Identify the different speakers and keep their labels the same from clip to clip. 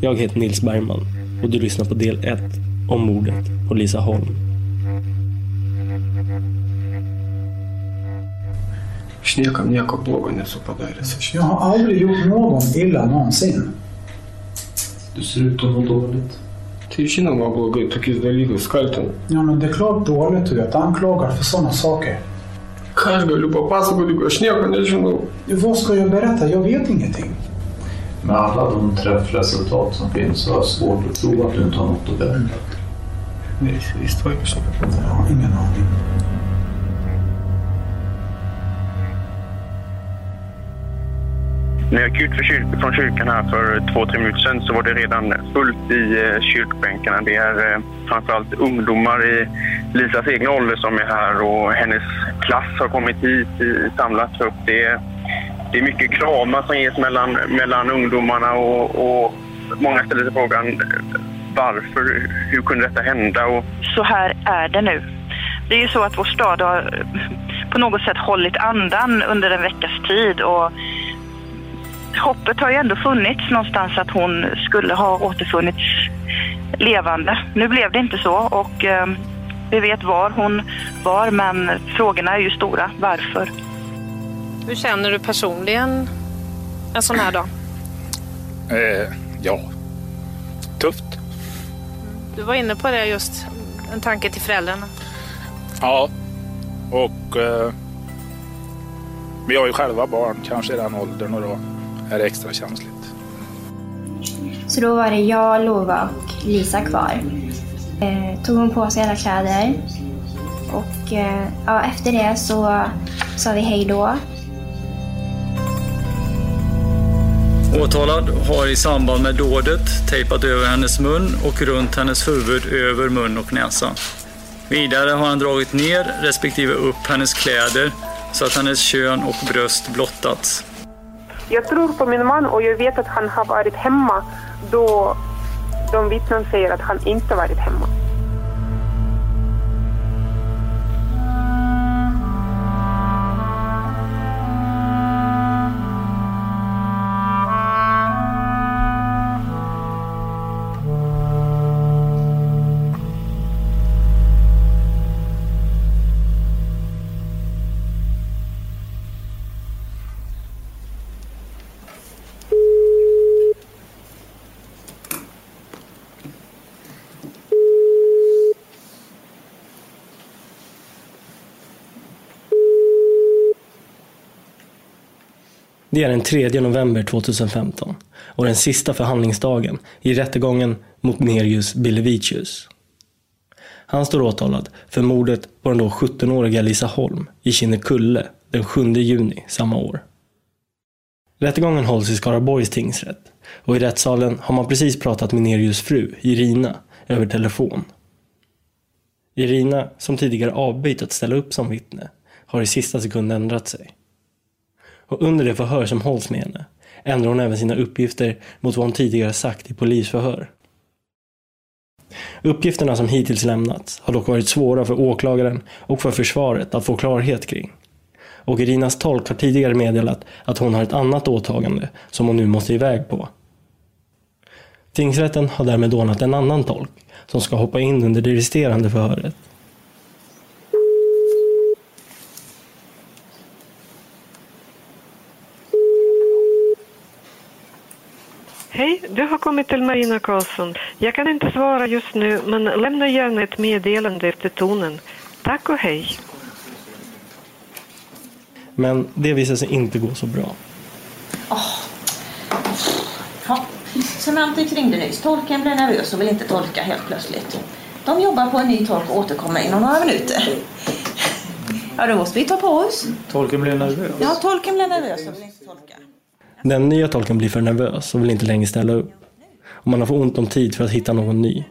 Speaker 1: Jag heter Nils Bergman och du lyssnar på del 1 om mordet på Lisa Holm.
Speaker 2: Šnekam nieko blogo nesu padaręs. Aš
Speaker 3: Jag har aldrig gjort någon illa någonsin.
Speaker 4: Du ser ut att må dåligt.
Speaker 2: Tai žinoma blogai tokiais dalykais kaltinu.
Speaker 3: Ja, men det är klart dåligt du vet. Anklagar för sådana saker.
Speaker 2: Papasakoti, jeigu aš nieko nežinau?
Speaker 3: Vad ska jag berätta? Jag vet ingenting.
Speaker 4: Med alla de träffresultat som finns så har jag svårt att tro att du inte har något att berätta.
Speaker 2: Neįsivaizduoju, aš
Speaker 3: Jag har ingen aning.
Speaker 5: När jag gick ut för kyr- från kyrkan här för två, tre minuter sedan så var det redan fullt i eh, kyrkbänkarna. Det är eh, framförallt ungdomar i Lisas egen ålder som är här och hennes klass har kommit hit, i, samlats upp. Det det är mycket kramar som ges mellan, mellan ungdomarna och, och många ställer sig frågan varför, hur kunde detta hända? Och
Speaker 6: så här är det nu. Det är ju så att vår stad har eh, på något sätt hållit andan under en veckas tid och hoppet har ju ändå funnits någonstans att hon skulle ha återfunnits levande. Nu blev det inte så och eh, vi vet var hon var men frågorna är ju stora. Varför?
Speaker 7: Hur känner du personligen en sån här dag?
Speaker 8: Eh, ja, tufft.
Speaker 7: Du var inne på det just, en tanke till föräldrarna.
Speaker 8: Ja, och eh, vi har ju själva barn, kanske i den åldern och då är det extra känsligt.
Speaker 9: Så då var det jag, Lova och Lisa kvar. Eh, tog hon på sig alla kläder. Och eh, ja, efter det så sa vi hej då.
Speaker 10: Åtalad har i samband med dådet tejpat över hennes mun och runt hennes huvud över mun och näsa. Vidare har han dragit ner respektive upp hennes kläder så att hennes kön och bröst blottats.
Speaker 11: Jag tror på min man och jag vet att han har varit hemma då de vittnen säger att han inte varit hemma.
Speaker 1: Det är den 3 november 2015 och den sista förhandlingsdagen i rättegången mot Nerius Bilevicius. Han står åtalad för mordet på den då 17-åriga Lisa Holm i Kinnekulle den 7 juni samma år. Rättegången hålls i Skaraborgs tingsrätt och i rättssalen har man precis pratat med Nerius fru, Irina, över telefon. Irina, som tidigare avböjt att ställa upp som vittne, har i sista sekund ändrat sig. Och under det förhör som hålls med henne ändrar hon även sina uppgifter mot vad hon tidigare sagt i polisförhör. Uppgifterna som hittills lämnats har dock varit svåra för åklagaren och för försvaret att få klarhet kring. Och Irinas tolk har tidigare meddelat att hon har ett annat åtagande som hon nu måste iväg på. Tingsrätten har därmed ordnat en annan tolk som ska hoppa in under det resterande förhöret.
Speaker 12: Hej, du har kommit till Marina Karlsson. Jag kan inte svara just nu, men lämna gärna ett meddelande efter tonen. Tack och hej.
Speaker 1: Men det visar sig inte gå så bra.
Speaker 13: Oh. Ja, kring det nyss, tolken blir nervös och vill inte tolka helt plötsligt. De jobbar på en ny tolk och återkommer inom några minuter. Ja, då måste vi ta på oss.
Speaker 10: Tolken blir nervös?
Speaker 13: Ja, tolken blir nervös och vill inte tolka.
Speaker 1: Den nya tolken blir för nervös och vill inte längre ställa upp. Och man har för ont om tid för att hitta någon ny.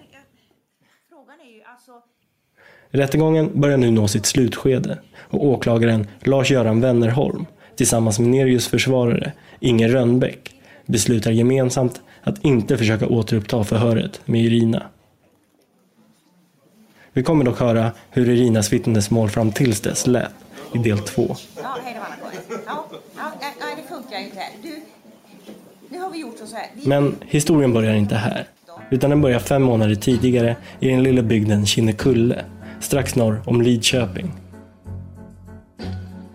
Speaker 1: Rättegången börjar nu nå sitt slutskede och åklagaren Lars-Göran Wennerholm tillsammans med Nerius försvarare Inger Rönnbäck beslutar gemensamt att inte försöka återuppta förhöret med Irina. Vi kommer dock höra hur Irinas vittnesmål fram tills dess lät i del två.
Speaker 13: Ja, hej. Ja, ja, nej, inte här. Du, nu har vi gjort så här. Vi...
Speaker 1: Men historien börjar inte här. Utan den börjar fem månader tidigare i den lilla bygden Kinnekulle, strax norr om Lidköping.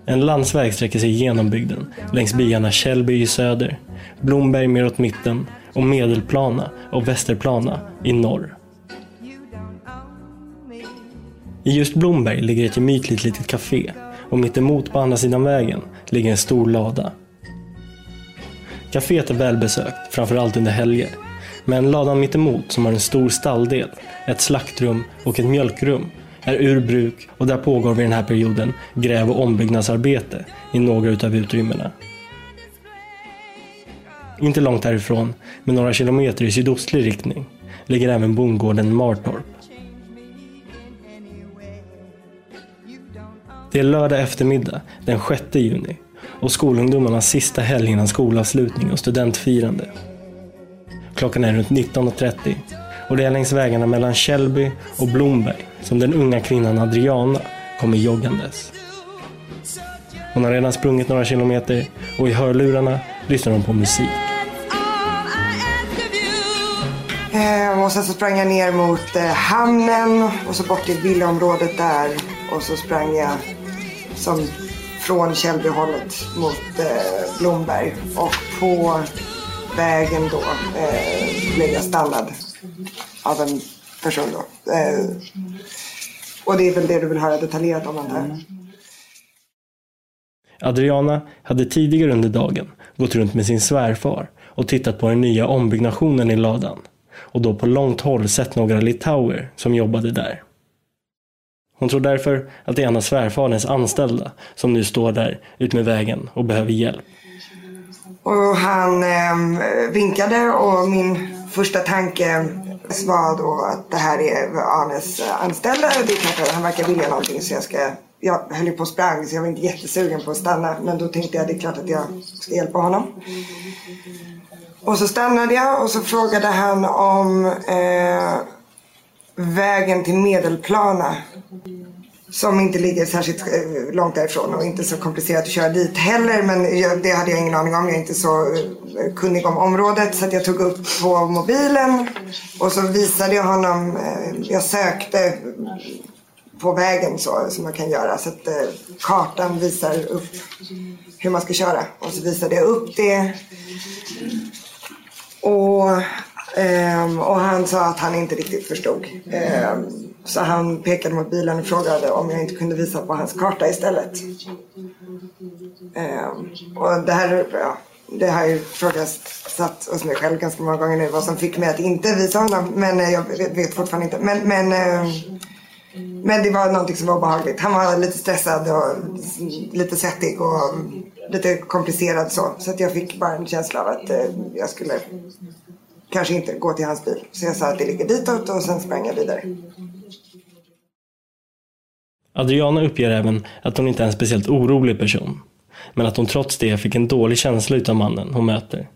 Speaker 1: En landsväg sträcker sig genom bygden, längs byarna Källby i söder, Blomberg mer åt mitten och Medelplana och Västerplana i norr. I just Blomberg ligger ett gemytligt litet café och mittemot på andra sidan vägen ligger en stor lada. Caféet är välbesökt, framförallt under helger. Men ladan mittemot, som har en stor stalldel, ett slaktrum och ett mjölkrum, är ur bruk och där pågår vid den här perioden gräv och ombyggnadsarbete i några utav utrymmena. Inte långt härifrån, med några kilometer i sydostlig riktning, ligger även bondgården Martorp. Det är lördag eftermiddag den 6 juni och skolungdomarnas sista helg innan skolavslutning och studentfirande. Klockan är runt 19.30 och det är längs vägarna mellan Källby och Blomberg som den unga kvinnan Adriana kommer joggandes. Hon har redan sprungit några kilometer och i hörlurarna lyssnar hon på musik.
Speaker 14: Eh, och sen så sprang jag ner mot eh, hamnen och så bort till villaområdet där. Och så sprang jag som från Källbyhållet mot eh, Blomberg. Och på vägen då eh, blev jag stannad av en person då. Eh, och det är väl det du vill höra detaljerat om antar jag? Mm.
Speaker 1: Adriana hade tidigare under dagen gått runt med sin svärfar och tittat på den nya ombyggnationen i ladan och då på långt håll sett några litauer som jobbade där. Hon tror därför att det är en av svärfaderns anställda som nu står där utmed vägen och behöver hjälp.
Speaker 14: Och han eh, vinkade och min första tanke var då att det här är Arnes anställda. Det är klart att han verkar vilja någonting så jag ska jag höll ju på och sprang så jag var inte jättesugen på att stanna. Men då tänkte jag det är klart att jag ska hjälpa honom. Och så stannade jag och så frågade han om eh, vägen till Medelplana. Som inte ligger särskilt eh, långt därifrån och inte så komplicerat att köra dit heller. Men jag, det hade jag ingen aning om. Jag är inte så eh, kunnig om området. Så att jag tog upp på mobilen och så visade jag honom. Eh, jag sökte på vägen så som man kan göra. Så att kartan visar upp hur man ska köra. Och så visade jag upp det. Och, ehm, och han sa att han inte riktigt förstod. Ehm, så han pekade mot bilen och frågade om jag inte kunde visa på hans karta istället. Ehm, och det här, ja, det har jag ifrågasatt hos mig själv ganska många gånger nu. Vad som fick mig att inte visa honom. Men eh, jag vet fortfarande inte. Men, men ehm, men det var någonting som var obehagligt. Han var lite stressad och lite svettig och lite komplicerad så. Så att jag fick bara en känsla av att eh, jag skulle kanske inte gå till hans bil. Så jag sa att det ligger ditåt och sen sprang jag vidare.
Speaker 1: Adriana uppger även att hon inte är en speciellt orolig person. men att hon trots det fick en dålig känsla utav mannen hon möter.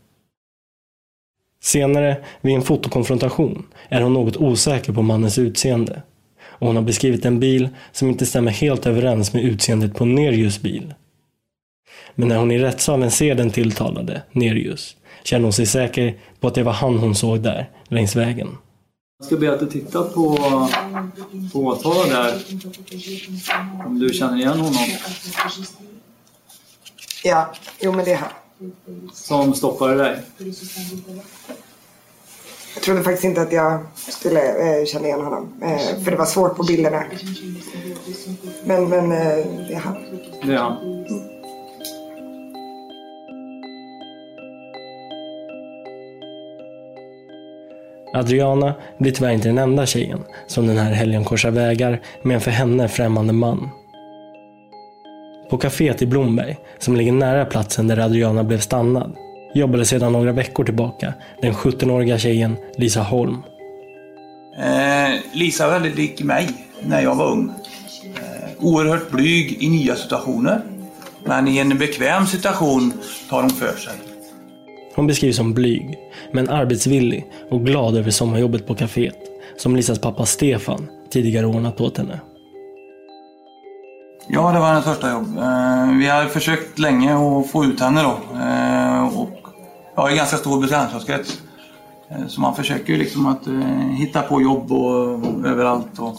Speaker 1: Senare, vid en fotokonfrontation, är hon något osäker på mannens utseende. Och hon har beskrivit en bil som inte stämmer helt överens med utseendet på Nerius bil. Men när hon i rättssalen ser den tilltalade, Nerius, känner hon sig säker på att det var han hon såg där, längs vägen.
Speaker 10: Jag ska be att du tittar på, på åtalet där. Om du känner igen honom.
Speaker 14: Ja, jo men det är han.
Speaker 10: Som stoppade dig.
Speaker 14: Jag trodde faktiskt inte att jag skulle eh, känna igen honom. Eh, för det var svårt på bilderna. Men, men eh, det är han.
Speaker 10: Det är han.
Speaker 1: Adriana blir tyvärr inte den enda tjejen som den här helgen korsar vägar med en för henne främmande man. På kaféet i Blomberg, som ligger nära platsen där Adriana blev stannad, jobbade sedan några veckor tillbaka den 17-åriga tjejen Lisa Holm.
Speaker 15: Eh, Lisa är väldigt lik mig när jag var ung. Eh, oerhört blyg i nya situationer. Men i en bekväm situation tar hon för sig.
Speaker 1: Hon beskrivs som blyg, men arbetsvillig och glad över sommarjobbet på kaféet, som Lisas pappa Stefan tidigare ordnat åt henne.
Speaker 15: Ja, det var hennes första jobb. Eh, vi har försökt länge att få ut henne då. Eh, och jag har en ganska stor bekantskapskrets. Eh, så man försöker ju liksom att hitta på jobb och, överallt. Och,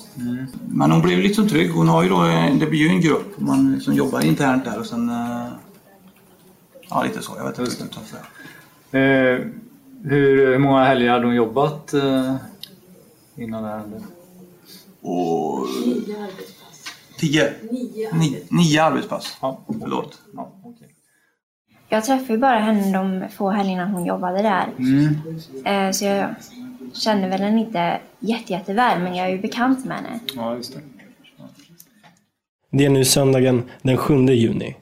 Speaker 15: Men hon blev liksom trygg. Hon har ju då, det blir ju en grupp man liksom jobbar internt där och sen... Ja, lite så. Jag vet inte vad jag ska säga.
Speaker 10: Eh, hur, hur många helger hade hon jobbat eh, innan det här hände?
Speaker 15: Och... Tio. Nio, nio arbetspass.
Speaker 10: Ja.
Speaker 15: Förlåt.
Speaker 10: Ja, okej.
Speaker 9: Jag träffade ju bara henne de få helgerna hon jobbade där.
Speaker 15: Mm.
Speaker 9: Eh, Så jag känner väl henne inte jätte, jätteväl, men jag är ju bekant med henne.
Speaker 10: Ja, just det.
Speaker 1: Det är nu söndagen den 7 juni.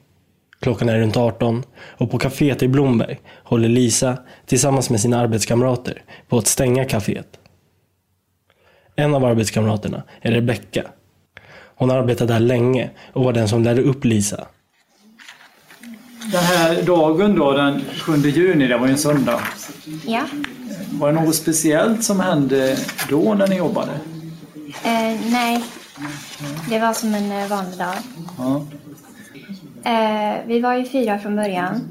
Speaker 1: Klockan är runt 18 och på kaféet i Blomberg håller Lisa tillsammans med sina arbetskamrater på att stänga kaféet. En av arbetskamraterna är Rebecka. Hon har arbetat där länge och var den som lärde upp Lisa.
Speaker 10: Den här dagen då, den 7 juni, det var ju en söndag.
Speaker 9: Ja.
Speaker 10: Var det något speciellt som hände då när ni jobbade?
Speaker 9: Eh, nej, det var som en eh, vanlig dag.
Speaker 10: Ja.
Speaker 9: Eh, vi var ju fyra från början.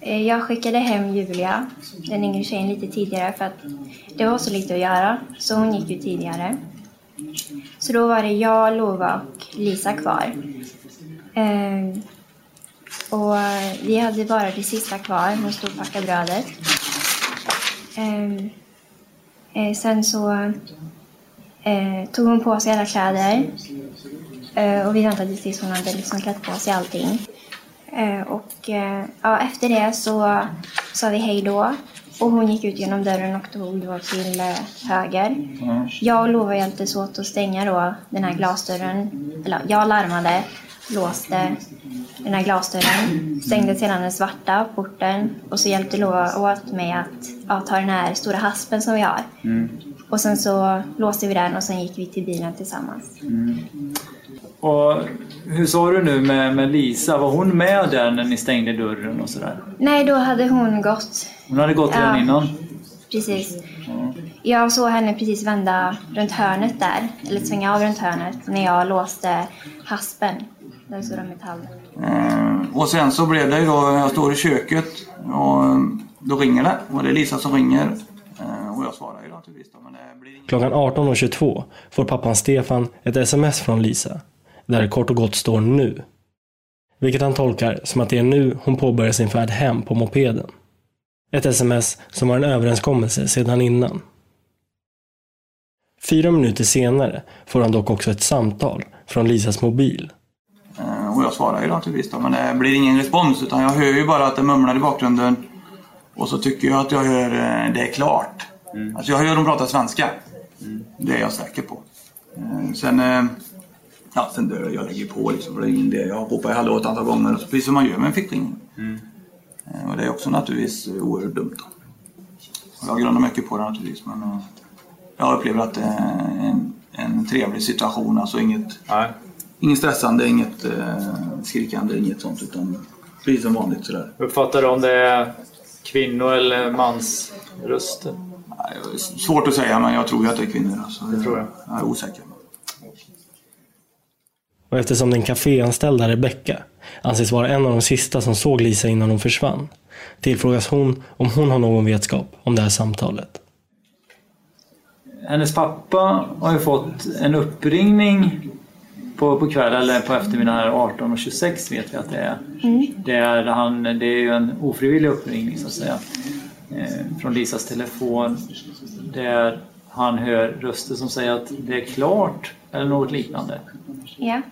Speaker 9: Eh, jag skickade hem Julia, den yngre tjejen, lite tidigare för att det var så lite att göra. Så hon gick ju tidigare. Så då var det jag, Lova och Lisa kvar. Eh, och vi hade bara det sista kvar. Hon stod och packade brödet. Eh, eh, sen så eh, tog hon på sig alla kläder. Eh, och vi väntade tills hon hade liksom klätt på sig allting. Eh, och eh, ja, efter det så sa vi hej då. Och hon gick ut genom dörren och tog då till höger. Jag och Lova hjälptes åt att stänga då den här glasdörren. Eller jag larmade, låste den här glasdörren, stängde sedan den svarta porten och så hjälpte Lova åt mig att ja, ta den här stora haspen som vi har. Och sen så låste vi den och sen gick vi till bilen tillsammans.
Speaker 10: Och hur sa du nu med, med Lisa? Var hon med där när ni stängde dörren och sådär?
Speaker 9: Nej, då hade hon gått.
Speaker 10: Hon hade gått redan
Speaker 9: Ja.
Speaker 10: innan?
Speaker 9: Precis. Jag såg henne precis vända runt hörnet där, eller svänga av runt hörnet, när jag låste haspen. Där stod det metall.
Speaker 15: Eh, Och sen så blev det ju då, jag står i köket och eh, då ringer det. Och det är Lisa som ringer. Eh, Och jag svarar ju naturligtvis då. Men det blir
Speaker 1: Klockan 18.22 får pappan Stefan ett sms från Lisa, där det kort och gott står nu. Vilket han tolkar som att det är nu hon påbörjar sin färd hem på mopeden. Ett sms som var en överenskommelse sedan innan. Fyra minuter senare får han dock också ett samtal från Lisas mobil.
Speaker 15: Eh, Och jag svarar ju naturligtvis då. Men det blir ingen respons utan jag hör ju bara att det mumlar i bakgrunden. Och så tycker jag att jag hör eh, det är klart. Alltså jag hör dem prata svenska. Det är jag säker på. Eh, Sen, ja, sen dör jag. Jag lägger på liksom. Det ingen idé. Jag i hallå ett antal gånger. Precis som man gör med en fickring. Eh, Och det är också naturligtvis oerhört dumt. Och jag grundar mycket på det naturligtvis. Men eh, jag upplever att det är en, en trevlig situation. Alltså inget, inget stressande, inget eh, skrikande, inget sånt. Utan Precis som vanligt sådär.
Speaker 10: Uppfattar du om det är kvinno eller mans röster?
Speaker 15: Svårt att säga men jag tror ju att det är kvinnor. Alltså.
Speaker 10: Det tror jag.
Speaker 15: Jag är osäker.
Speaker 1: Och eftersom den kaféanställda Rebecka anses vara en av de sista som såg Lisa innan hon försvann tillfrågas hon om hon har någon vetskap om det här samtalet.
Speaker 10: Hennes pappa har ju fått en uppringning på, på kvällen eller på eftermiddagen här 18.26 vet vi att det är.
Speaker 9: Mm.
Speaker 10: Det är, han, det är ju en ofrivillig uppringning så att säga. Eh, från Lisas telefon. Där han hör röster som säger att det är klart eller något liknande.
Speaker 9: Ja.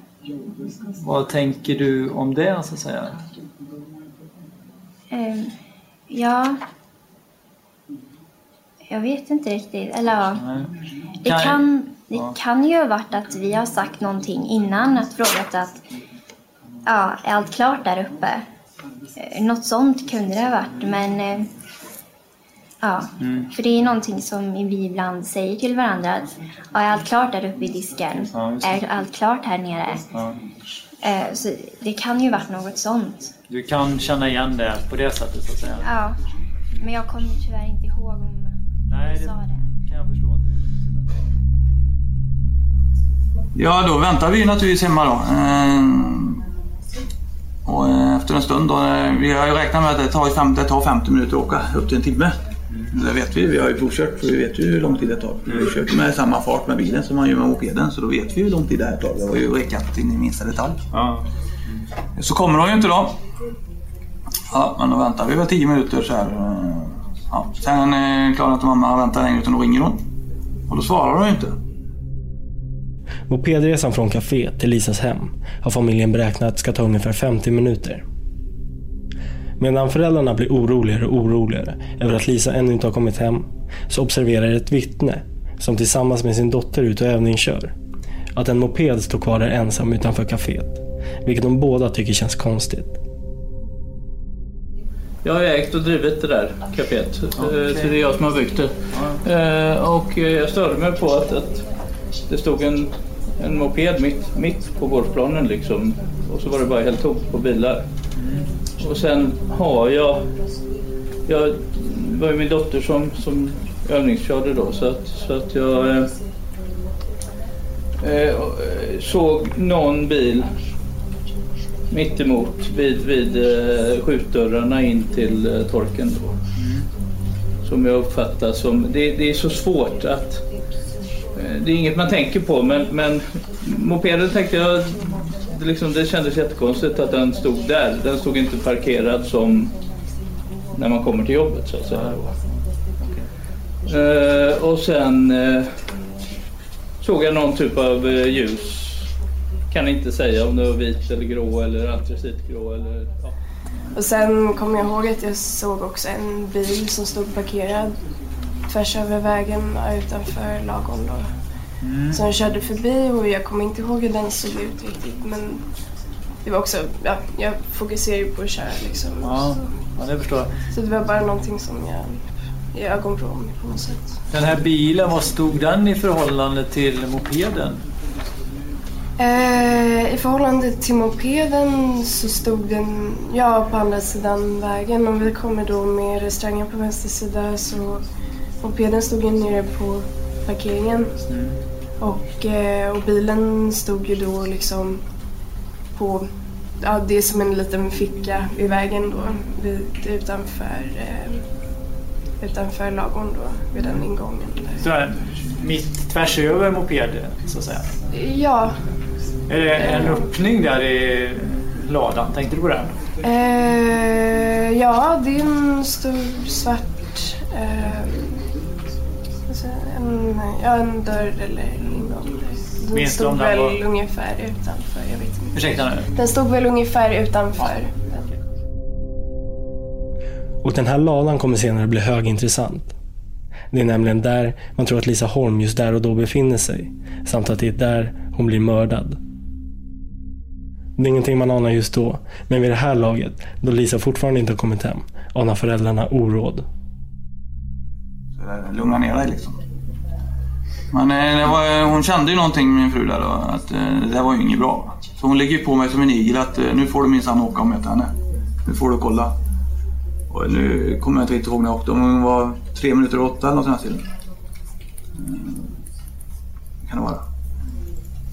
Speaker 10: Vad tänker du om det så att säga?
Speaker 9: Ehm, ja. Jag vet inte riktigt. Eller ja. Det
Speaker 10: Kan-
Speaker 9: kan, det
Speaker 10: Ja.
Speaker 9: kan ju ha varit att vi har sagt någonting innan. Att frågat att ja, är allt klart där uppe? Eh, Något sånt kunde det ha varit. Men eh, ja,
Speaker 10: Mm.
Speaker 9: för det är någonting som vi ibland säger till varandra. Att, ja, är allt klart där uppe i disken?
Speaker 10: Ja,
Speaker 9: är allt klart här nere?
Speaker 10: Ja.
Speaker 9: Eh, Så det kan ju varit något sånt.
Speaker 10: Du kan känna igen det på det sättet så att säga?
Speaker 9: Ja, men jag kommer tyvärr inte ihåg om
Speaker 10: Nej,
Speaker 9: vi sa det.
Speaker 10: kan jag förstå.
Speaker 15: Ja, då väntar vi naturligtvis hemma då. Ehm, Och eh, efter en stund då, eh, vi har ju räknat med att det tar, fem, det tar 50 minuter att åka, upp till en timme. Det vet vi, vi har ju provkört så vi vet ju hur lång tid det tar. Vi har ju kört med samma fart med bilen som man gör med mopeden så då vet vi hur lång tid det här tar. Det har ju räknat in i minsta detalj. Så kommer de ju inte då. Ja, men då väntar vi väl 10 minuter så här. Ja. Sen eh, klarar inte mamma att vänta längre utan då ringer hon. Och då svarar hon ju inte.
Speaker 1: Mopedresan från kafé till Lisas hem har familjen beräknat ska ta ungefär 50 minuter. Medan föräldrarna blir oroligare och oroligare över att Lisa ännu inte har kommit hem så observerar ett vittne, som tillsammans med sin dotter är ute och övningskör, att en moped står kvar där ensam utanför kaféet. Vilket de båda tycker känns konstigt.
Speaker 10: Jag har ägt och drivit det där kaféet. Okay. Så det är jag som har byggt det. Eh, och jag störde mig på att, att det stod en, en moped mitt, mitt på gårdsplanen liksom. Och så var det bara helt tomt på bilar. Och sen har jag... Jag det var ju min dotter som, som övningskörde då så att, så att jag eh, eh, såg någon bil mittemot vid, vid eh, skjutdörrarna in till eh, torken. Då. Som jag uppfattar som... Det, det är så svårt att... eh, Det är inget man tänker på men, men mopeden tänkte jag... Det, liksom, det kändes jättekonstigt att den stod där. Den stod inte parkerad som när man kommer till jobbet så att säga. Eh, och sen eh, såg jag någon typ av eh, ljus. Kan inte säga om det var vit eller grå eller antracitgrå eller... Ja.
Speaker 16: Och sen kommer jag ihåg att jag såg också en bil som stod parkerad tvärs över vägen utanför lagom då.
Speaker 10: Mm.
Speaker 16: Som körde förbi och jag kommer inte ihåg hur den såg ut riktigt men det var också, ja, jag fokuserar ju på att köra liksom.
Speaker 10: Ja, ja, det förstår jag.
Speaker 16: Så det var bara någonting som jag i ögonvrån på något sätt.
Speaker 10: Den här bilen, vad stod den i förhållande till mopeden?
Speaker 16: Eh, I förhållande till mopeden så stod den ja, på andra sidan vägen. Om vi kommer då med restaurangen på vänster sida så mopeden stod ju nere på parkeringen. Och, eh, och bilen stod ju då liksom på, ja det är som en liten ficka vid vägen då vid, utanför, eh, utanför lagården då vid den ingången. Där.
Speaker 10: Så mitt tvärs över mopeden så att säga.
Speaker 16: Ja,
Speaker 10: Är det en öppning där i ladan? Tänkte du på den?
Speaker 16: Eh, ja, det är en stor svart... Eh, en, ja, en dörr eller ingång. Den
Speaker 10: Minns
Speaker 16: stod
Speaker 10: den
Speaker 16: väl
Speaker 10: var-
Speaker 16: ungefär utanför. Jag vet inte.
Speaker 10: Ursäkta nu.
Speaker 16: Den stod väl ungefär utanför.
Speaker 1: Och den här ladan kommer senare bli högintressant. Det är nämligen där man tror att Lisa Holm just där och då befinner sig. Samt att det är där hon blir mördad. Det är ingenting man anar just då, men vid det här laget, då Lisa fortfarande inte har kommit hem, anar föräldrarna oråd.
Speaker 15: Eh, lugna ner dig liksom. Men eh, det var, eh, hon kände ju någonting min fru där då, att det där var ju inget bra. Så hon lägger på mig som en igel att nu får du minsann åka och möta henne. Nu får du kolla. Och nu kommer jag inte riktigt ihåg när jag åkte. Om hon var tre minuter och åtta eller något sånt stilen. Kan det vara.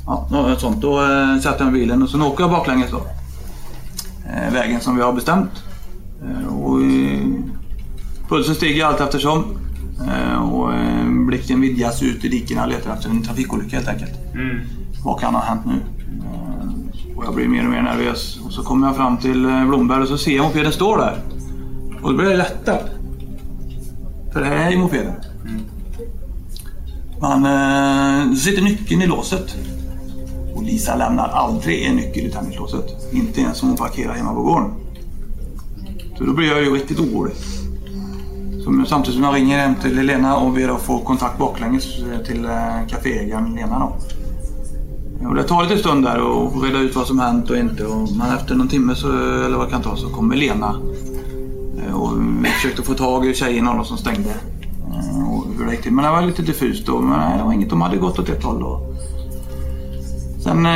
Speaker 15: Ja, något sånt. Då eh, sätter jag mig i bilen och sen åker jag baklänges då. Eh, vägen som vi har bestämt. Eh, och, eh, pulsen stiger allt eftersom. Eh, och eh, blicken vidgas ut i dikena och letar efter en trafikolycka helt enkelt.
Speaker 17: Mm.
Speaker 15: Vad kan ha hänt nu? Eh, Och jag blir mer och mer nervös. Och så kommer jag fram till Blomberg och så ser jag mopeden står där. Och då blir jag lättad. För det här är mopeden. Man eh, så sitter nyckeln i låset. Och Lisa lämnar aldrig en nyckel i tändningslåset. Inte ens om hon parkerar hemma på gården. Så då blir jag ju riktigt orolig. Samtidigt som jag ringer hem till Lena och ber att få kontakt baklänges eh, till eh, kaféägaren Lena då. Och det tar lite stund där och reda ut vad som hänt och inte. Och, men efter någon timme så, eller vad det kan ta så kommer Lena. Eh, och vi försökte få tag i tjejen av som stängde. Och hur det gick till. Men det var lite diffust då. Men det var inget. De hade gått åt ett håll då. Sen... Eh,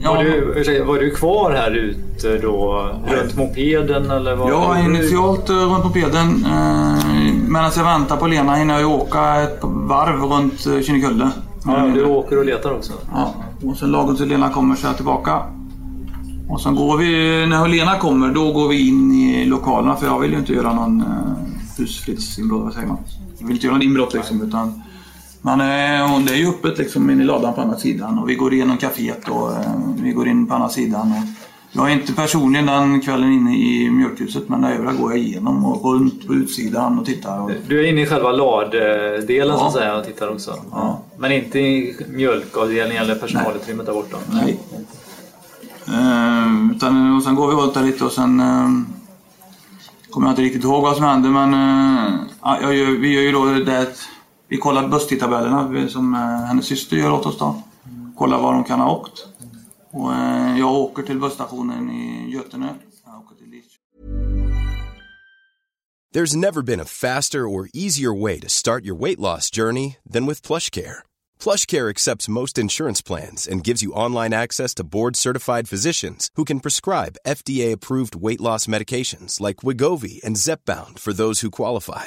Speaker 15: ja,
Speaker 17: Var, du, ursäkta, var du kvar här ute då runt mopeden eller? Var
Speaker 15: Ja,
Speaker 17: var du-
Speaker 15: initialt eh, runt mopeden. Eh, Medan jag väntar på Lena hinner jag åka ett varv runt eh, Kinnekulle.
Speaker 17: Ja, du åker och letar också?
Speaker 15: Ja, och sen lagom till Lena kommer så är jag tillbaka. Och sen går vi, när Lena kommer, då går vi in i lokalerna för jag vill ju inte göra någon husfridsinbrott, vad säger man? Jag vill inte göra någon inbrott liksom utan men och det är ju öppet liksom in i ladan på andra sidan och vi går igenom kaféet och eh, vi går in på andra sidan. Och jag är inte personligen den kvällen inne i mjölkhuset men det övriga går jag igenom och runt på utsidan och tittar. Och,
Speaker 17: Du är inne i själva laddelen så
Speaker 15: Ja.
Speaker 17: att säga och tittar också? Men inte i mjölkavdelningen eller personalutrymmet där borta?
Speaker 15: Nej. Eh, utan, och sen går vi runt där lite och sen eh, kommer jag inte riktigt ihåg vad som hände men eh, ja, jag gör, vi gör ju då det vi kollar busstidtabellerna som eh, hennes syster gör åt oss då. Kollar var de kan ha åkt. Och eh, jag åker till busstationen i Götene.
Speaker 18: There's never been a faster or easier way to start your weight loss journey than with PlushCare. PlushCare accepts most insurance plans and gives you online access to board-certified physicians who can prescribe FDA-approved weight loss medications like Wigovi and Zepbound for those who qualify.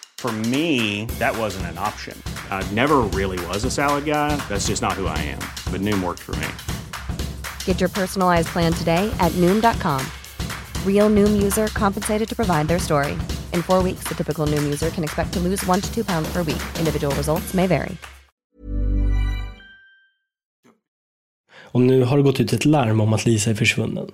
Speaker 19: For me, that wasn't an option. I never really was a salad guy. That's just not who I am. But Noom worked for me.
Speaker 20: Get your personalized plan today at Noom.com. Real Noom user compensated to provide their story. In four weeks, the typical Noom user can expect to lose one to two pounds per week. Individual results may vary.
Speaker 1: Och nu har det gått ut ett larm om att Lisa är försvunnen.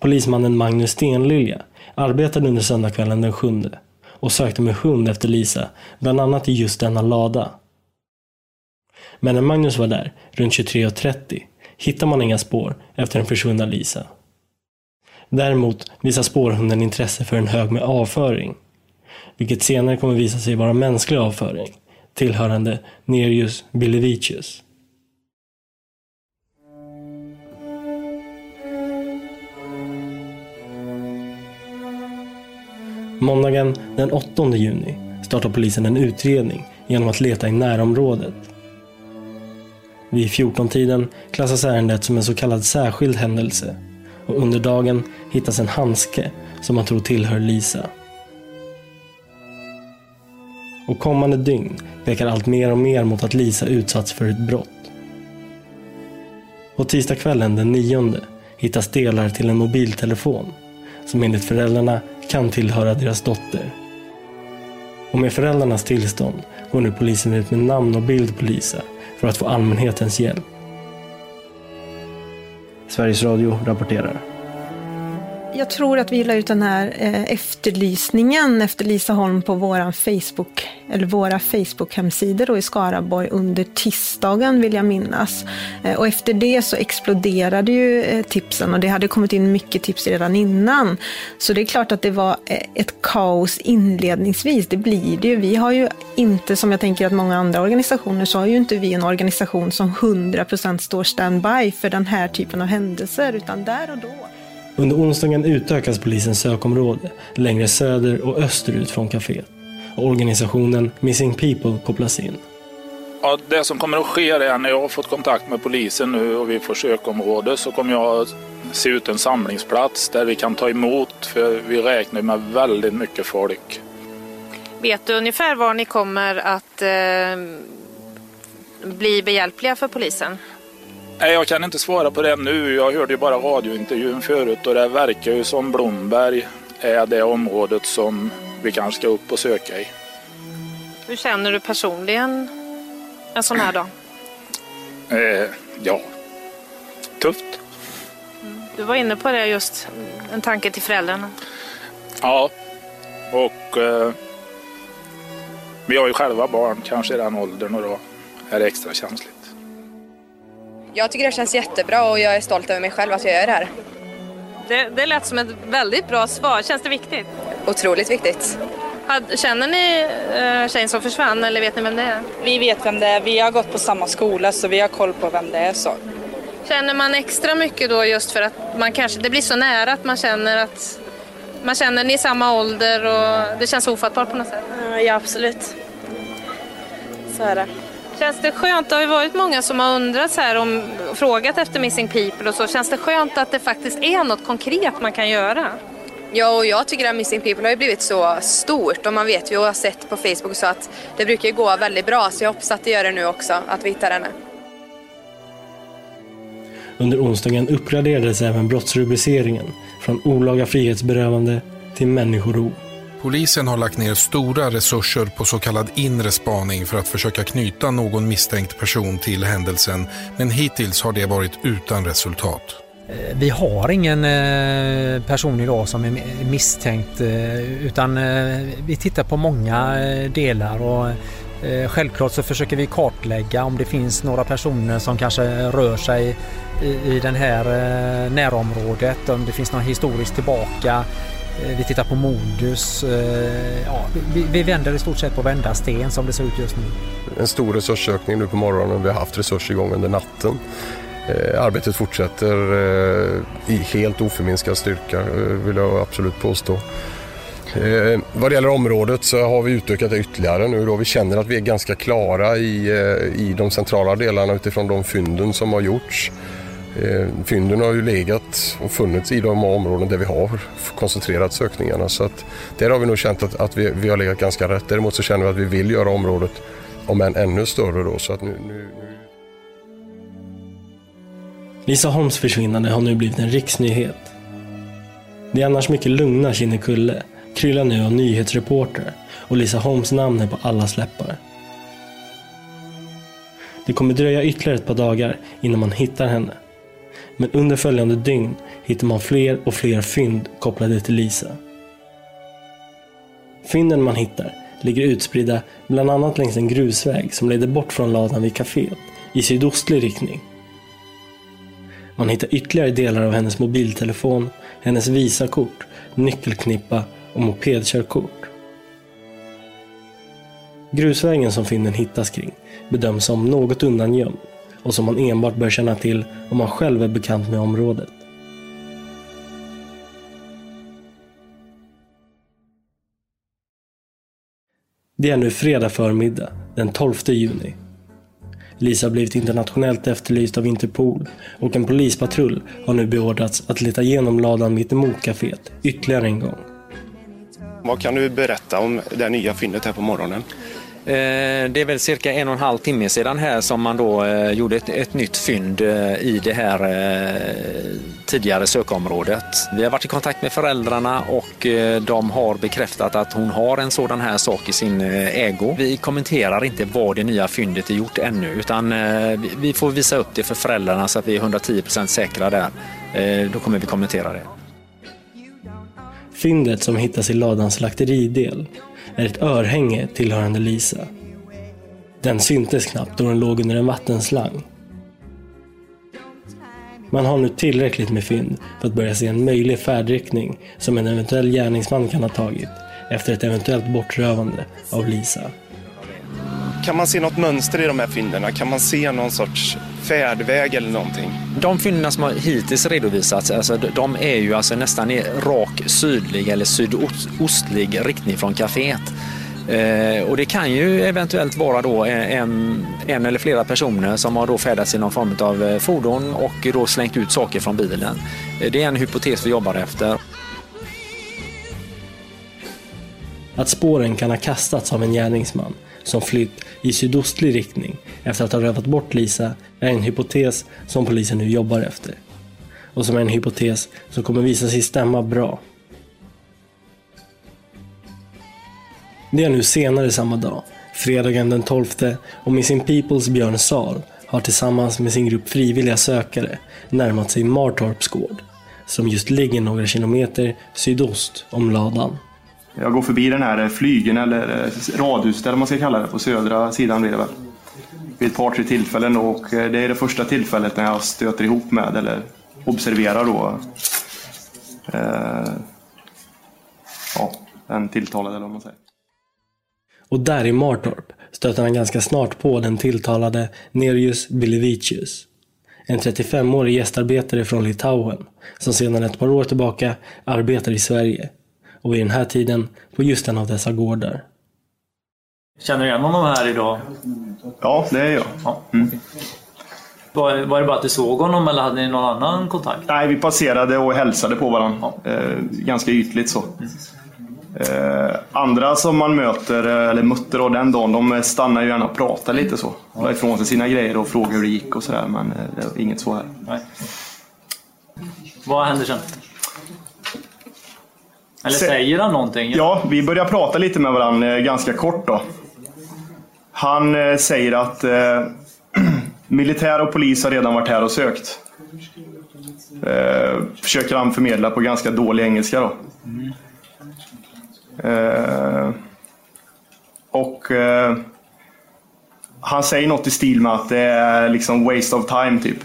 Speaker 1: Polismannen Magnus Stenlilja arbetade under söndagskvällen den 7 och sökte med hund efter Lisa, bland annat i just denna lada. Men när Magnus var där, runt 23.30, hittar man inga spår efter den försvunna Lisa. Däremot visar spårhunden intresse för en hög med avföring, vilket senare kommer visa sig vara mänsklig avföring, tillhörande Nerius bilevicius. Måndagen den 8 juni startar polisen en utredning genom att leta i närområdet. Vid 14-tiden klassas ärendet som en så kallad särskild händelse och under dagen hittas en handske som man tror tillhör Lisa. Och kommande dygn pekar allt mer och mer mot att Lisa utsatts för ett brott. På tisdagskvällen den 9 hittas delar till en mobiltelefon som enligt föräldrarna kan tillhöra deras dotter. Och med föräldrarnas tillstånd går nu polisen ut med namn och bild på Lisa för att få allmänhetens hjälp. Sveriges Radio rapporterar.
Speaker 21: Jag tror att vi la ut den här eh, efterlysningen efter Lisa Holm på våran Facebook, eller våra Facebook-hemsidor i Skaraborg under tisdagen vill jag minnas. Eh, och efter det så exploderade ju eh, tipsen och det hade kommit in mycket tips redan innan. Så det är klart att det var eh, ett kaos inledningsvis, det blir det ju. Vi har ju inte, som jag tänker att många andra organisationer, så har ju inte vi en organisation som 100% står standby för den här typen av händelser, utan där och då.
Speaker 1: Under onsdagen utökas polisens sökområde längre söder och österut från kaféet. Och organisationen Missing People kopplas in.
Speaker 8: Ja, det som kommer att ske är när jag har fått kontakt med polisen nu och vi får sökområde så kommer jag se ut en samlingsplats där vi kan ta emot för vi räknar med väldigt mycket folk.
Speaker 7: Vet du ungefär var ni kommer att eh, bli behjälpliga för polisen?
Speaker 8: Nej, jag kan inte svara på det nu. Jag hörde ju bara radiointervjun förut och det verkar ju som Blomberg är det området som vi kanske ska upp och söka i.
Speaker 7: Hur känner du personligen en sån här dag?
Speaker 8: Eh, ja, tufft.
Speaker 7: Du var inne på det just, en tanke till föräldrarna.
Speaker 8: Ja, och eh, vi har ju själva barn, kanske i den åldern och då är det extra känsligt.
Speaker 22: Jag tycker det känns jättebra och jag är stolt över mig själv att jag gör det här.
Speaker 7: Det, det lät som ett väldigt bra svar. Känns det viktigt?
Speaker 22: Otroligt viktigt.
Speaker 7: Känner ni äh, tjejen som försvann eller vet ni vem det är?
Speaker 23: Vi vet vem det är. Vi har gått på samma skola så vi har koll på vem det är. Så.
Speaker 7: Känner man extra mycket då just för att man kanske, det blir så nära att man känner att man känner ni är samma ålder och det känns ofattbart på något sätt?
Speaker 23: Ja, absolut. Så är det.
Speaker 7: Känns det skönt? Det har ju varit många som har undrat så här om, frågat efter Missing People och så. Känns det skönt att det faktiskt är något konkret man kan göra?
Speaker 22: Ja, och jag tycker att Missing People har ju blivit så stort och man vet ju och har sett på Facebook så att det brukar ju gå väldigt bra så jag hoppas att det gör det nu också, att vi hittar henne.
Speaker 1: Under onsdagen uppgraderades även brottsrubriceringen från olaga frihetsberövande till människorov.
Speaker 24: Polisen har lagt ner stora resurser på så kallad inre spaning för att försöka knyta någon misstänkt person till händelsen, men hittills har det varit utan resultat.
Speaker 25: Eh, vi har ingen eh, person idag som är misstänkt eh, utan vi tittar på många delar och självklart så försöker vi kartlägga om det finns några personer som kanske rör sig i det här närområdet, om det finns någon historiskt tillbaka Eh, vi tittar på modus. Eh, ja, vi, vi vänder i stort sett på vända sten som det ser ut just nu.
Speaker 26: En stor resursökning nu på morgonen. Vi har haft resurser igång under natten. Eh, arbetet fortsätter i helt oförminskad styrka vill jag absolut påstå. vad det gäller området så har vi utökat det ytterligare nu då. Vi känner att vi är ganska klara i, i de centrala delarna utifrån de fynden som har gjorts. Eh, fynden har ju legat och funnits i de områden där vi har koncentrerat sökningarna så att där har vi nog känt att, att vi, vi, har legat ganska rätt. Däremot så känner vi att vi vill göra området om än ännu större då så att nu, nu, nu...
Speaker 1: Lisa Holms försvinnande har nu blivit en riksnyhet. Det är annars mycket lugna Kinnekulle kryllar nu av nyhetsreporter och Lisa Holms namn är på alla släppar. Det kommer dröja ytterligare ett par dagar innan man hittar henne men under följande dygn hittar man fler och fler fynd kopplade till Lisa. Fynden man hittar ligger utspridda bland annat längs en grusväg som leder bort från ladan vid kaféet i sydostlig riktning. Man hittar ytterligare delar av hennes mobiltelefon, hennes Visakort, nyckelknippa och mopedkörkort. Grusvägen som fynden hittas kring bedöms som något undangömd och som man enbart bör känna till om man själv är bekant med området. Det är nu fredag förmiddag, den 12 juni. Lisa har blivit internationellt efterlyst av Interpol och en polispatrull har nu beordrats att leta igenom ladan mittemot kaféet ytterligare en gång.
Speaker 27: Vad kan du berätta om det nya fyndet här på morgonen?
Speaker 28: Eh, det är väl cirka en och en halv timme sedan här som man då eh, gjorde ett, ett nytt fynd eh, i det här tidigare sökområdet. Vi har varit i kontakt med föräldrarna och de har bekräftat att hon har en sådan här sak i sin ägo. Vi kommenterar inte vad det nya fyndet är gjort ännu utan vi får visa upp det för föräldrarna så att vi är 110% säkra där. Då kommer vi kommentera det.
Speaker 1: Fyndet som hittas i ladans slakteridel är ett örhänge tillhörande Lisa. Den syntes knappt då den låg under en vattenslang. Man har nu tillräckligt med fynd för att börja se en möjlig färdriktning som en eventuell gärningsman kan ha tagit efter ett eventuellt bortrövande av Lisa.
Speaker 29: Kan man se något mönster i de här fynden? Kan man se någon sorts färdväg eller någonting?
Speaker 28: De fynden som har hittills redovisats, alltså, de är ju alltså nästan i rak sydlig eller sydostlig riktning från kaféet. Eh, och det kan ju eventuellt vara då en, en eller flera personer som har då färdats i någon form av eh, fordon och då slängt ut saker från bilen. Eh, det är en hypotes vi jobbar efter.
Speaker 1: Att spåren kan ha kastats av en gärningsman som flytt i sydostlig riktning efter att ha rövat bort Lisa är en hypotes som polisen nu jobbar efter. Och som är en hypotes som kommer visa sig stämma bra. Det är nu senare samma dag, fredagen den 12 och Missing Peoples Björn Sal har tillsammans med sin grupp frivilliga sökare närmat sig Martorps gård, som just ligger några kilometer sydost om ladan.
Speaker 29: Jag går förbi den här eh, flygen eller eh, radhuset eller man ska kalla det på södra sidan blir det väl. Vid ett par tre tillfällen och eh, det är det första tillfället när jag stöter ihop med eller observerar då eh, ja, den tilltalade eller vad man säger.
Speaker 1: Och där i Martorp stöter han ganska snart på den tilltalade Nerius Bilevicius. En 35-årig gästarbetare från Litauen som sedan ett par år tillbaka arbetar i Sverige och vid den här tiden på just en av dessa gårdar.
Speaker 17: Känner du igen honom här idag?
Speaker 29: Ja, det är jag. Ja. Mm.
Speaker 17: Var, var det bara att du såg honom eller hade ni någon annan kontakt?
Speaker 29: Nej, vi passerade och hälsade på varandra. Ja. Eh, ganska ytligt så. Mm. Eh, andra som man möter, eh, eller mötte då den dagen, de stannar ju gärna och pratar lite så. La ifrån sig sina grejer och frågar hur det gick och sådär, men eh, inget så här. Nej.
Speaker 17: Vad händer sen? Eller säger han någonting?
Speaker 29: Ja, vi börjar prata lite med varandra ganska kort då. Han säger att eh, militär och polis har redan varit här och sökt. Eh, försöker han förmedla på ganska dålig engelska då. Eh, och eh, han säger något i stil med att det är liksom waste of time typ.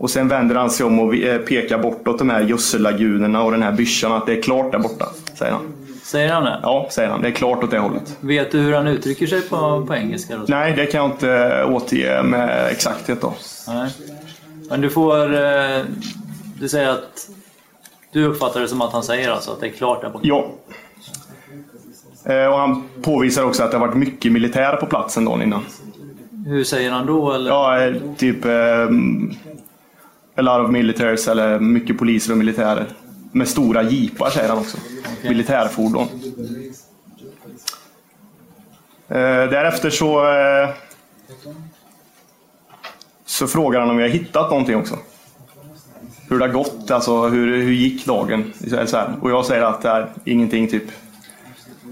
Speaker 29: Och sen vänder han sig om och eh, pekar bortåt de här gödsellagunerna och den här byschan att det är klart där borta, säger han.
Speaker 17: Säger han det?
Speaker 29: Ja, säger han. Det är klart åt det hållet.
Speaker 17: Vet du hur han uttrycker sig på, på engelska? Då?
Speaker 29: Nej, det kan jag inte återge med exakthet då.
Speaker 17: Nej. Men du får... Du säger att du uppfattar det som att han säger alltså att det är klart där borta?
Speaker 29: Ja. Eh, och han påvisar också att det har varit mycket militär på platsen dagen innan.
Speaker 17: Hur säger han då? Eller?
Speaker 29: Ja, eh, typ a lot of militaries, eller mycket poliser och militärer. Med stora jeepar säger han också. Okay. Militärfordon. Uh, därefter så, uh, så frågar han om vi har hittat någonting också. Hur det har gått, alltså hur, hur gick dagen? Så här. Och jag säger att det är ingenting, typ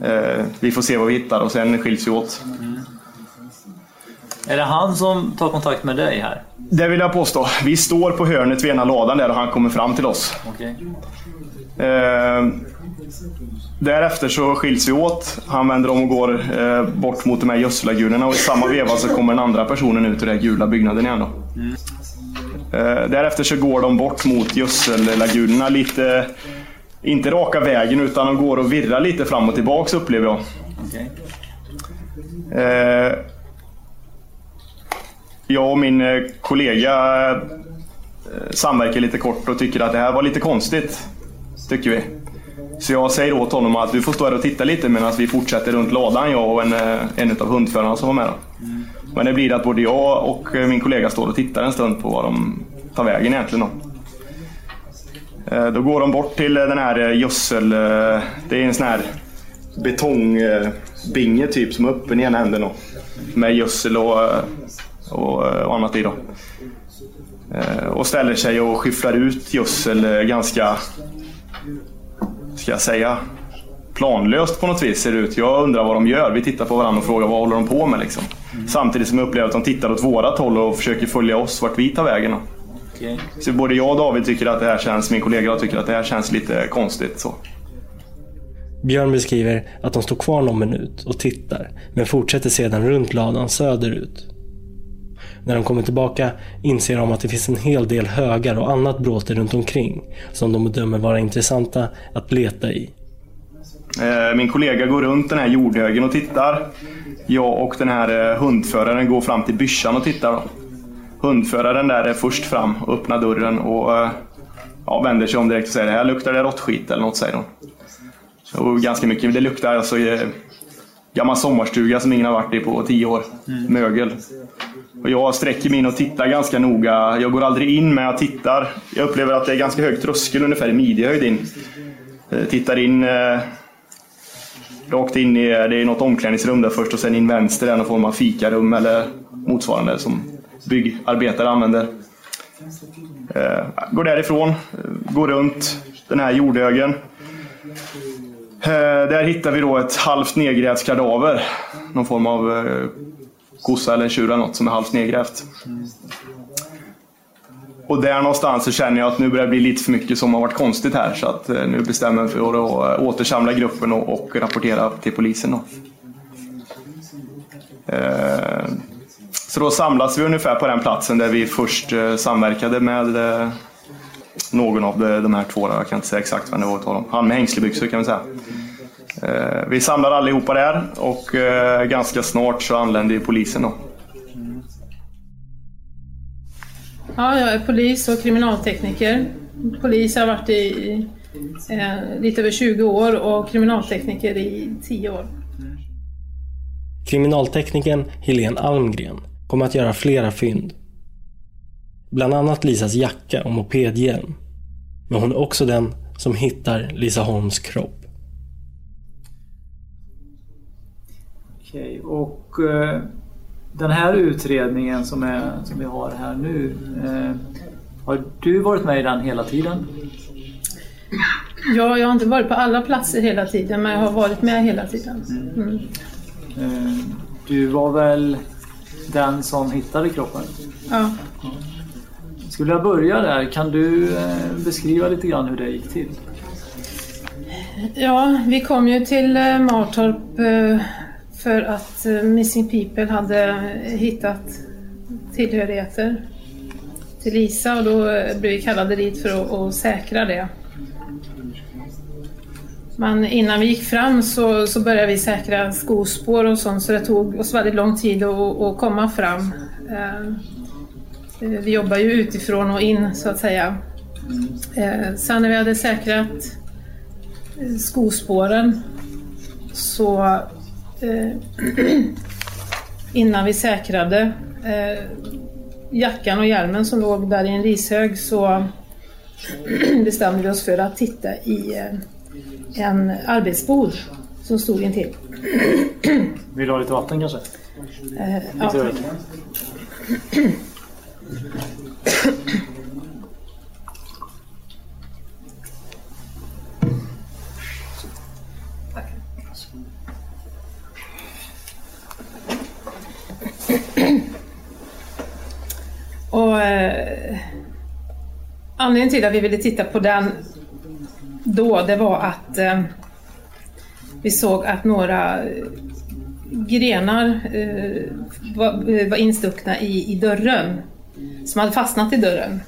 Speaker 29: Eh, vi får se vad vi hittar och sen skiljs vi åt.
Speaker 17: Är det han som tar kontakt med dig här?
Speaker 29: Det vill jag påstå. Vi står på hörnet vid ena ladan där och han kommer fram till oss.
Speaker 17: Okay.
Speaker 29: Eh, därefter så skiljs vi åt. Han vänder om och går eh, bort mot de här gödselagunerna och i samma veva så kommer den andra personen ut ur den gula byggnaden igen. Då. Mm. Eh, därefter så går de bort mot gödselagunerna lite inte raka vägen utan de går och virrar lite fram och tillbaks upplever jag. Okay. Jag och min eh, kollega eh, samverkar lite kort och tycker att det här var lite konstigt. Tycker vi. Så jag säger åt honom att du får stå här och titta lite medan vi fortsätter runt ladan, jag och en, eh, en av hundförarna som var med. Men det blir att både jag och min kollega står och tittar en stund på vad de tar vägen egentligen. Då. Då går de bort till den här gödsel... Det är en sån här betongbinge typ som är öppen i ena änden då. Med gödsel och, och, och annat i då. Eh, och ställer sig och skyfflar ut gödsel eh, ganska, ska jag säga, planlöst på något vis ser det ut. Jag undrar vad de gör. Vi tittar på varandra och frågar vad håller de på med liksom. Mm. Samtidigt som jag upplever att de tittar åt vårat håll och försöker följa oss vart vi tar vägen. Okay. Så både jag och David tycker att det här känns, min kollega tycker att det här känns lite konstigt. Så.
Speaker 1: Björn beskriver att de står kvar någon minut och tittar, men fortsätter sedan runt ladan söderut. När de kommer tillbaka inser de att det finns en hel del högar och annat bråte runt omkring som de bedömer vara intressanta att leta i.
Speaker 29: Eh, min kollega går runt den här jordhögen och tittar. Jag och den här eh, hundföraren går fram till byssan och tittar. Hundföraren där är först fram och öppnar dörren och eh, ja, vänder sig om direkt och säger här luktar det råttskit eller något säger hon. Så ganska mycket. Det luktar alltså gammal sommarstuga som ingen har varit i på tio år. Mm. Mögel. Och jag sträcker mig in och tittar ganska noga. Jag går aldrig in men jag tittar. Jag upplever att det är ganska hög tröskel ungefär i midjehöjd in. Tittar in rakt in i det är något omklädningsrum där först och sen in vänster är någon form av fikarum eller motsvarande som byggarbetare använder. Eh, går därifrån, går runt den här jordhögen. Eh, där hittar vi då ett halvt nedgrävt kadaver. Någon form av eh, kossa eller tjur eller något som är halvt nedgrävt. Och där någonstans så känner jag att nu börjar det bli lite för mycket som har varit konstigt här. Så att eh, nu bestämmer jag mig för att eh, återsamla gruppen och, och rapportera till polisen. Då. Eh, så då samlas vi ungefär på den platsen där vi först eh, samverkade med eh, någon av de här två. Jag kan inte säga exakt vem det var. Han med hängslebyxor kan vi säga. Vi samlar allihopa där och ganska snart så anländer polisen. Då.
Speaker 30: Ja, jag är polis och kriminaltekniker. Polis har varit i eh, lite över 20 år och kriminaltekniker i 10 år.
Speaker 1: Kriminalteknikern Helene Almgren kommer att göra flera fynd. Bland annat Lisas jacka och mopedhjälm. Men hon är också den som hittar Lisa Holms kropp.
Speaker 17: Okej, och eh, den här utredningen som, är, som vi har här nu. Eh, har du varit med i den hela tiden?
Speaker 30: Ja, jag har inte varit på alla platser hela tiden men jag har varit med hela tiden. Mm.
Speaker 17: Eh, du var väl den som hittade kroppen?
Speaker 30: Ja.
Speaker 17: Skulle jag börja där, kan du eh, beskriva lite grann hur det gick till?
Speaker 30: Ja, vi kom ju till eh, Martorp eh, för att Missing People hade hittat tillhörigheter till Lisa och då blev vi kallade dit för att, att säkra det. Men innan vi gick fram så, så började vi säkra skospår och sånt så det tog oss väldigt lång tid att, att komma fram. Eh, vi jobbar ju utifrån och in så att säga. Eh, sen när vi hade säkrat skospåren så eh, innan vi säkrade eh, jackan och hjälmen som låg där i en rishög så bestämde vi oss för att titta i eh, en arbetsbod som stod intill.
Speaker 17: Vill du ha lite vatten kanske?
Speaker 30: Eh, ja. Och eh, Anledningen till att vi ville titta på den då, det var att eh, vi såg att några eh, grenar eh, var, eh, var instuckna i, i dörren, som hade fastnat i dörren.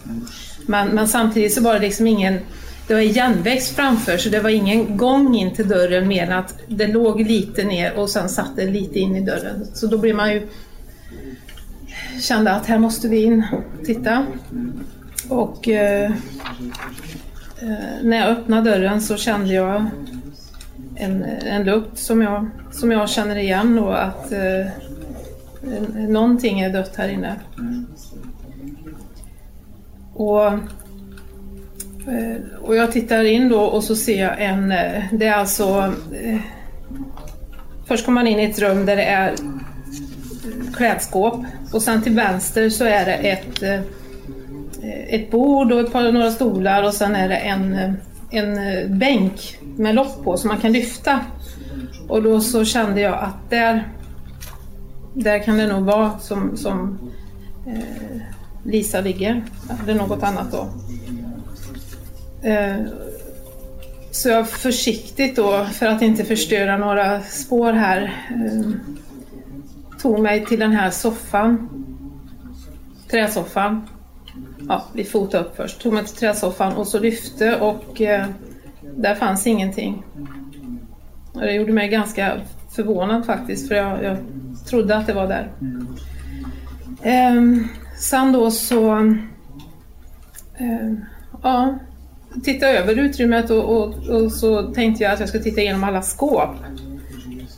Speaker 30: Men, men samtidigt så var det liksom ingen det var igenväxt framför så det var ingen gång in till dörren mer än att det låg lite ner och sen satt det lite in i dörren. Så då blir man ju kände att här måste vi in och titta. Och eh, eh, när jag öppnade dörren så kände jag en, en lukt som jag, som jag känner igen och att eh, någonting är dött här inne. Och, eh, och jag tittar in då och så ser jag en, eh, det är alltså eh, först kommer man in i ett rum där det är klädskåp och sen till vänster så är det ett, ett bord och ett par, några stolar och sen är det en, en bänk med lock på som man kan lyfta. Och då så kände jag att där, där kan det nog vara som, som eh, Lisa ligger. Eller något annat då. Eh, så jag försiktigt då, för att inte förstöra några spår här, eh, tog mig till den här soffan. Träsoffan. Ja, vi fotade upp först. Tog mig till träsoffan och så lyfte och eh, där fanns ingenting. Och det gjorde mig ganska förvånad faktiskt för jag, jag trodde att det var där. Ehm, sen då så eh, ja, tittade över utrymmet och, och, och, så tänkte jag att jag skulle titta igenom alla skåp.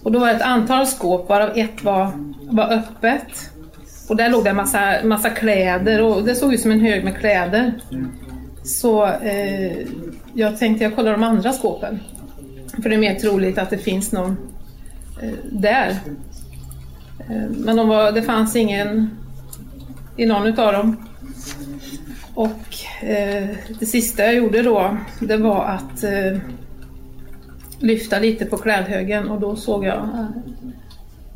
Speaker 30: Och då var det ett antal skåp varav ett var, var öppet. Och där låg det en massa, massa kläder och det såg ut som en hög med kläder. Så eh, jag tänkte jag kollar de andra skåpen. För det är mer troligt att det finns någon eh, där. Eh, men de var, det fanns ingen i någon utav dem. Och eh, det sista jag gjorde då, det var att eh, lyfta lite på klädhögen och då såg jag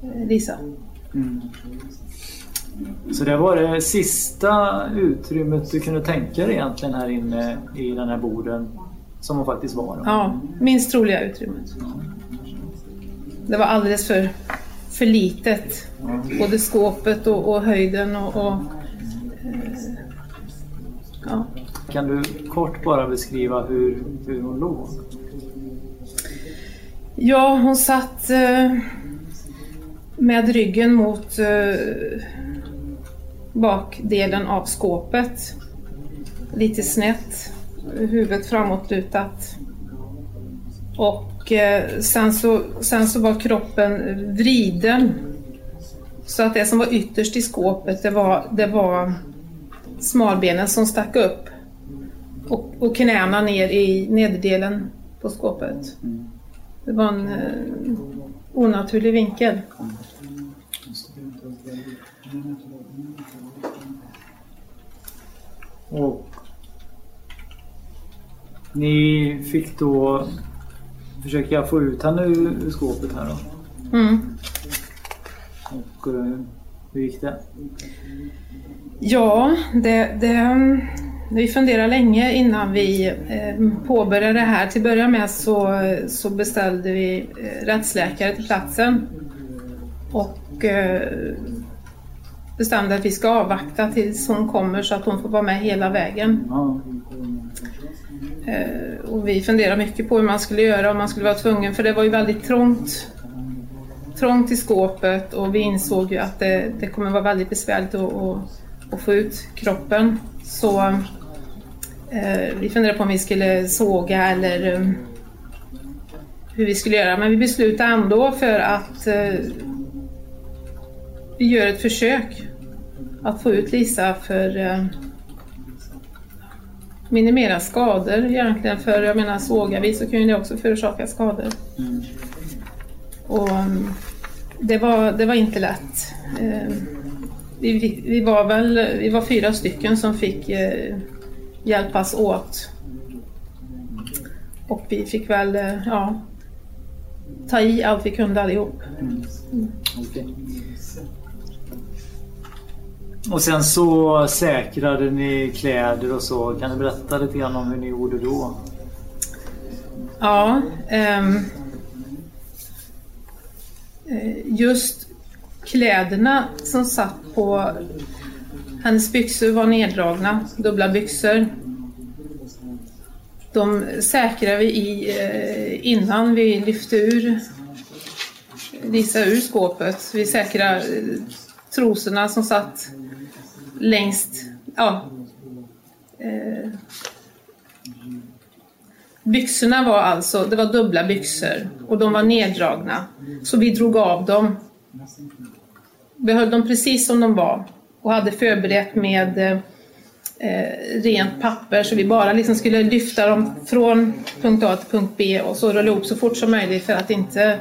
Speaker 30: eh, Lisa.
Speaker 17: Mm. Så det var det sista utrymmet du kunde tänka dig egentligen här inne i den här borden som hon faktiskt var? Då.
Speaker 30: Ja, minst troliga utrymmet. Det var alldeles för, för litet. Både skåpet och, och höjden och, och eh, ja.
Speaker 17: Kan du kort bara beskriva hur, hur hon låg?
Speaker 30: Ja, hon satt eh, med ryggen mot eh, bakdelen av skåpet. Lite snett, huvudet framåtlutat. Och och eh, sen, så, sen så var kroppen vriden. Så att det som var ytterst i skåpet det var, det var smalbenen som stack upp. Och, och knäna ner i nederdelen på skåpet. Det var en eh, onaturlig vinkel.
Speaker 17: Och ni fick då försöka få ut henne ur, skåpet här då?
Speaker 30: Mm.
Speaker 17: Och eh, hur gick det?
Speaker 30: Ja, det, det, vi funderade länge innan vi eh, påbörjade det här. Till att börja med så, så beställde vi eh, rättsläkare till platsen och bestämde att vi ska avvakta tills hon kommer så att hon får vara med hela vägen. Eh, och vi funderade mycket på hur man skulle göra om man skulle vara tvungen, för det var ju väldigt trångt trångt i skåpet och vi insåg ju att det, det kommer vara väldigt besvärligt att, att, att få ut kroppen. Så eh, vi funderade på om vi skulle såga eller um, hur vi skulle göra. Men vi beslutade ändå för att eh, vi gör ett försök att få ut Lisa för eh, minimera skador egentligen. För jag menar sågar vi så kan ju det också förorsaka skador.
Speaker 17: Mm.
Speaker 30: Och um, det var, det var inte lätt. Eh, vi, vi, var väl vi var fyra stycken som fick eh, hjälpas åt. Och vi fick väl eh, ja, ta i allt vi kunde allihop.
Speaker 17: Mm. Okay. Och sen så säkrade ni kläder och så. Kan du berätta lite grann om hur ni gjorde då?
Speaker 30: Ja. Um, just kläderna som satt på hennes byxor var neddragna, dubbla byxor. De säkrade vi i eh, innan vi lyfte ur Lisa ur skåpet. Vi säkrade eh, trosorna som satt längst, ja. Eh, byxorna var alltså, det var dubbla byxor och de var neddragna. Så vi drog av dem. Behöll dem precis som de var och hade förberett med eh, rent papper så vi bara liksom skulle lyfta dem från punkt A till punkt B och så rulla ihop så fort som möjligt för att inte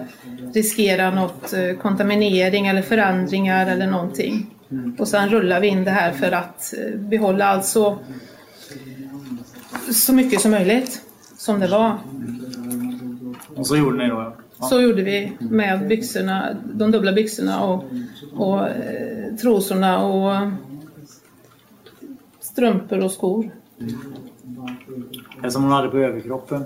Speaker 30: riskera något eh, kontaminering eller förändringar eller någonting. Och sen rullar vi in det här för att eh, behålla alltså så mycket som möjligt som det var.
Speaker 17: Och så gjorde ni då? Ja.
Speaker 30: Så gjorde vi med byxorna, de dubbla byxorna och, och eh, trosorna och strumpor och skor.
Speaker 17: Det som hon hade på överkroppen?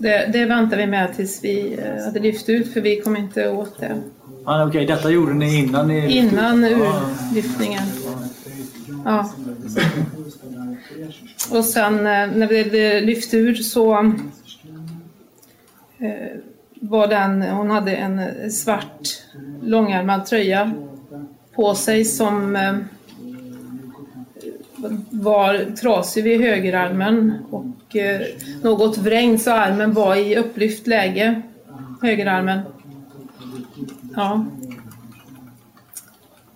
Speaker 30: Det, det väntar vi med tills vi eh, hade lyft ut för vi kom inte åt det.
Speaker 17: Ah, Okej, okay. detta gjorde ni innan ni...
Speaker 30: Innan urlyftningen. Ja. Och sen eh, när vi hade lyft ur så eh, var den, hon hade en svart långärmad tröja på sig som eh, var trasig vid högerarmen och något vrängd så armen var i upplyft läge, högerarmen. Ja.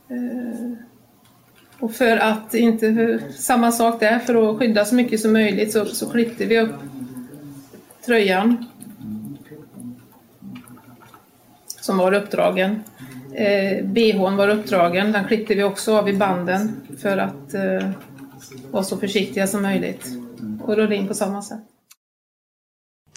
Speaker 30: Eh, och för att inte, samma sak där, för att skydda så mycket som möjligt så, så klippte vi upp tröjan som var uppdragen. Eh, BHn var uppdragen, den klippte vi också av i banden för att eh, vara så försiktiga som möjligt och rulla in på samma sätt.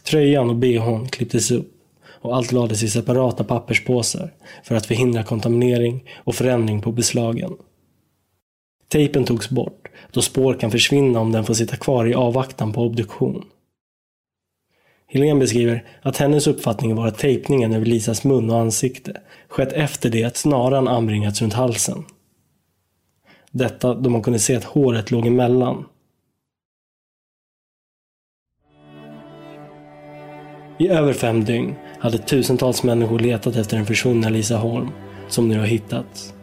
Speaker 1: Tröjan och bhn klipptes upp och allt lades i separata papperspåsar för att förhindra kontaminering och förändring på beslagen. Tejpen togs bort då spår kan försvinna om den får sitta kvar i avvaktan på obduktion. Helene beskriver att hennes uppfattning var att tejpningen över Lisas mun och ansikte skett efter det att snaran anbringats runt halsen. Detta då man kunde se att håret låg emellan. I över fem dygn hade tusentals människor letat efter den försvunna Lisa Holm, som nu har hittats.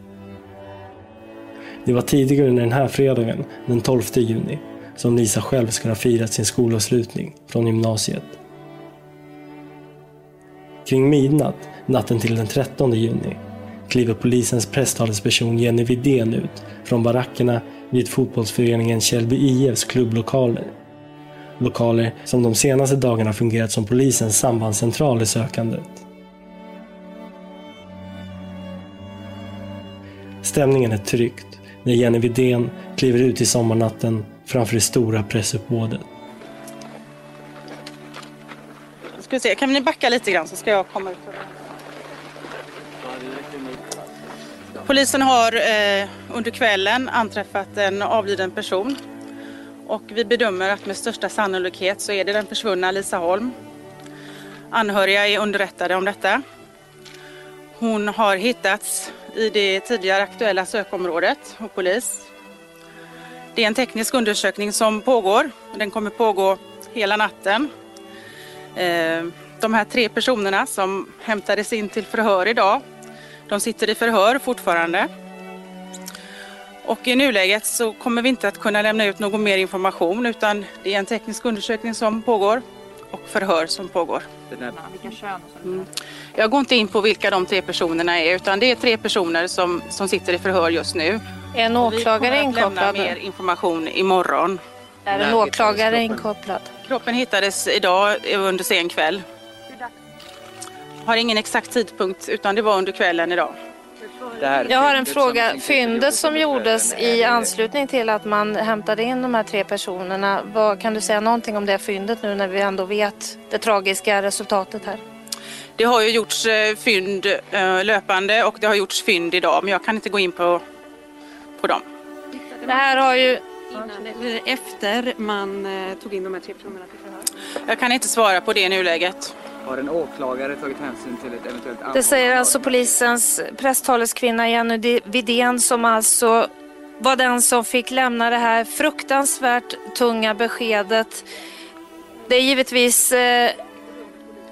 Speaker 1: Det var tidigare under den här fredagen, den 12 juni, som Lisa själv skulle ha firat sin skolavslutning från gymnasiet. Kring midnatt, natten till den 13 juni, kliver polisens presstalesperson Jenny Widén ut från barackerna vid fotbollsföreningen Källby IFs klubblokaler. Lokaler som de senaste dagarna fungerat som polisens sambandscentral i sökandet. Stämningen är tryckt när Jenny Widén kliver ut i sommarnatten framför det stora pressuppbådet.
Speaker 23: Ska vi se, kan ni backa lite grann så ska jag komma ut. Polisen har eh, under kvällen anträffat en avliden person och vi bedömer att med största sannolikhet så är det den försvunna Lisa Holm. Anhöriga är underrättade om detta. Hon har hittats i det tidigare aktuella sökområdet och polis. Det är en teknisk undersökning som pågår. Den kommer pågå hela natten. Eh, de här tre personerna som hämtades in till förhör idag de sitter i förhör fortfarande. Och i nuläget så kommer vi inte att kunna lämna ut någon mer information utan det är en teknisk undersökning som pågår och förhör som pågår. Mm. Jag går inte in på vilka de tre personerna är utan det är tre personer som, som sitter i förhör just nu.
Speaker 7: Är en åklagare inkopplad?
Speaker 23: Vi kommer att lämna mer information imorgon.
Speaker 7: Är en åklagare inkopplad?
Speaker 23: Kroppen hittades idag under sen kväll har ingen exakt tidpunkt utan det var under kvällen idag.
Speaker 7: Jag har en fråga. Fyndet som gjordes i anslutning till att man hämtade in de här tre personerna, vad, kan du säga någonting om det fyndet nu när vi ändå vet det tragiska resultatet här?
Speaker 23: Det har ju gjorts eh, fynd eh, löpande och det har gjorts fynd idag men jag kan inte gå in på, på dem.
Speaker 7: Det här har ju...
Speaker 31: Innan eller efter man eh, tog in de här tre personerna till förhör?
Speaker 23: Jag kan inte svara på det i nuläget.
Speaker 32: Har en åklagare tagit hänsyn till ett eventuellt ansvar?
Speaker 7: Det säger alltså polisens presstaleskvinna Jenny Widén som alltså var den som fick lämna det här fruktansvärt tunga beskedet. Det är givetvis eh,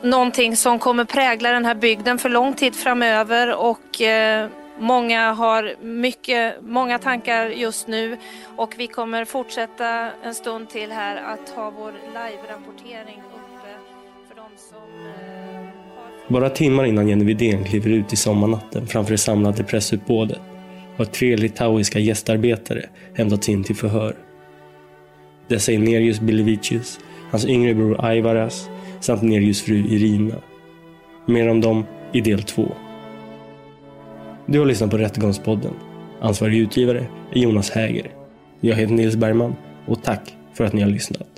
Speaker 7: någonting som kommer prägla den här bygden för lång tid framöver och eh, många har mycket, många tankar just nu och vi kommer fortsätta en stund till här att ha vår live-rapportering
Speaker 1: bara timmar innan Jenny Widén kliver ut i sommarnatten framför det samlade pressuppbådet har tre litauiska gästarbetare hämtats in till förhör. Dessa är Nerius Bilevicius, hans yngre bror Aivaras samt Nerius fru Irina. Mer om dem i del två. Du har lyssnat på Rättegångspodden. Ansvarig utgivare är Jonas Häger. Jag heter Nils Bergman och tack för att ni har lyssnat.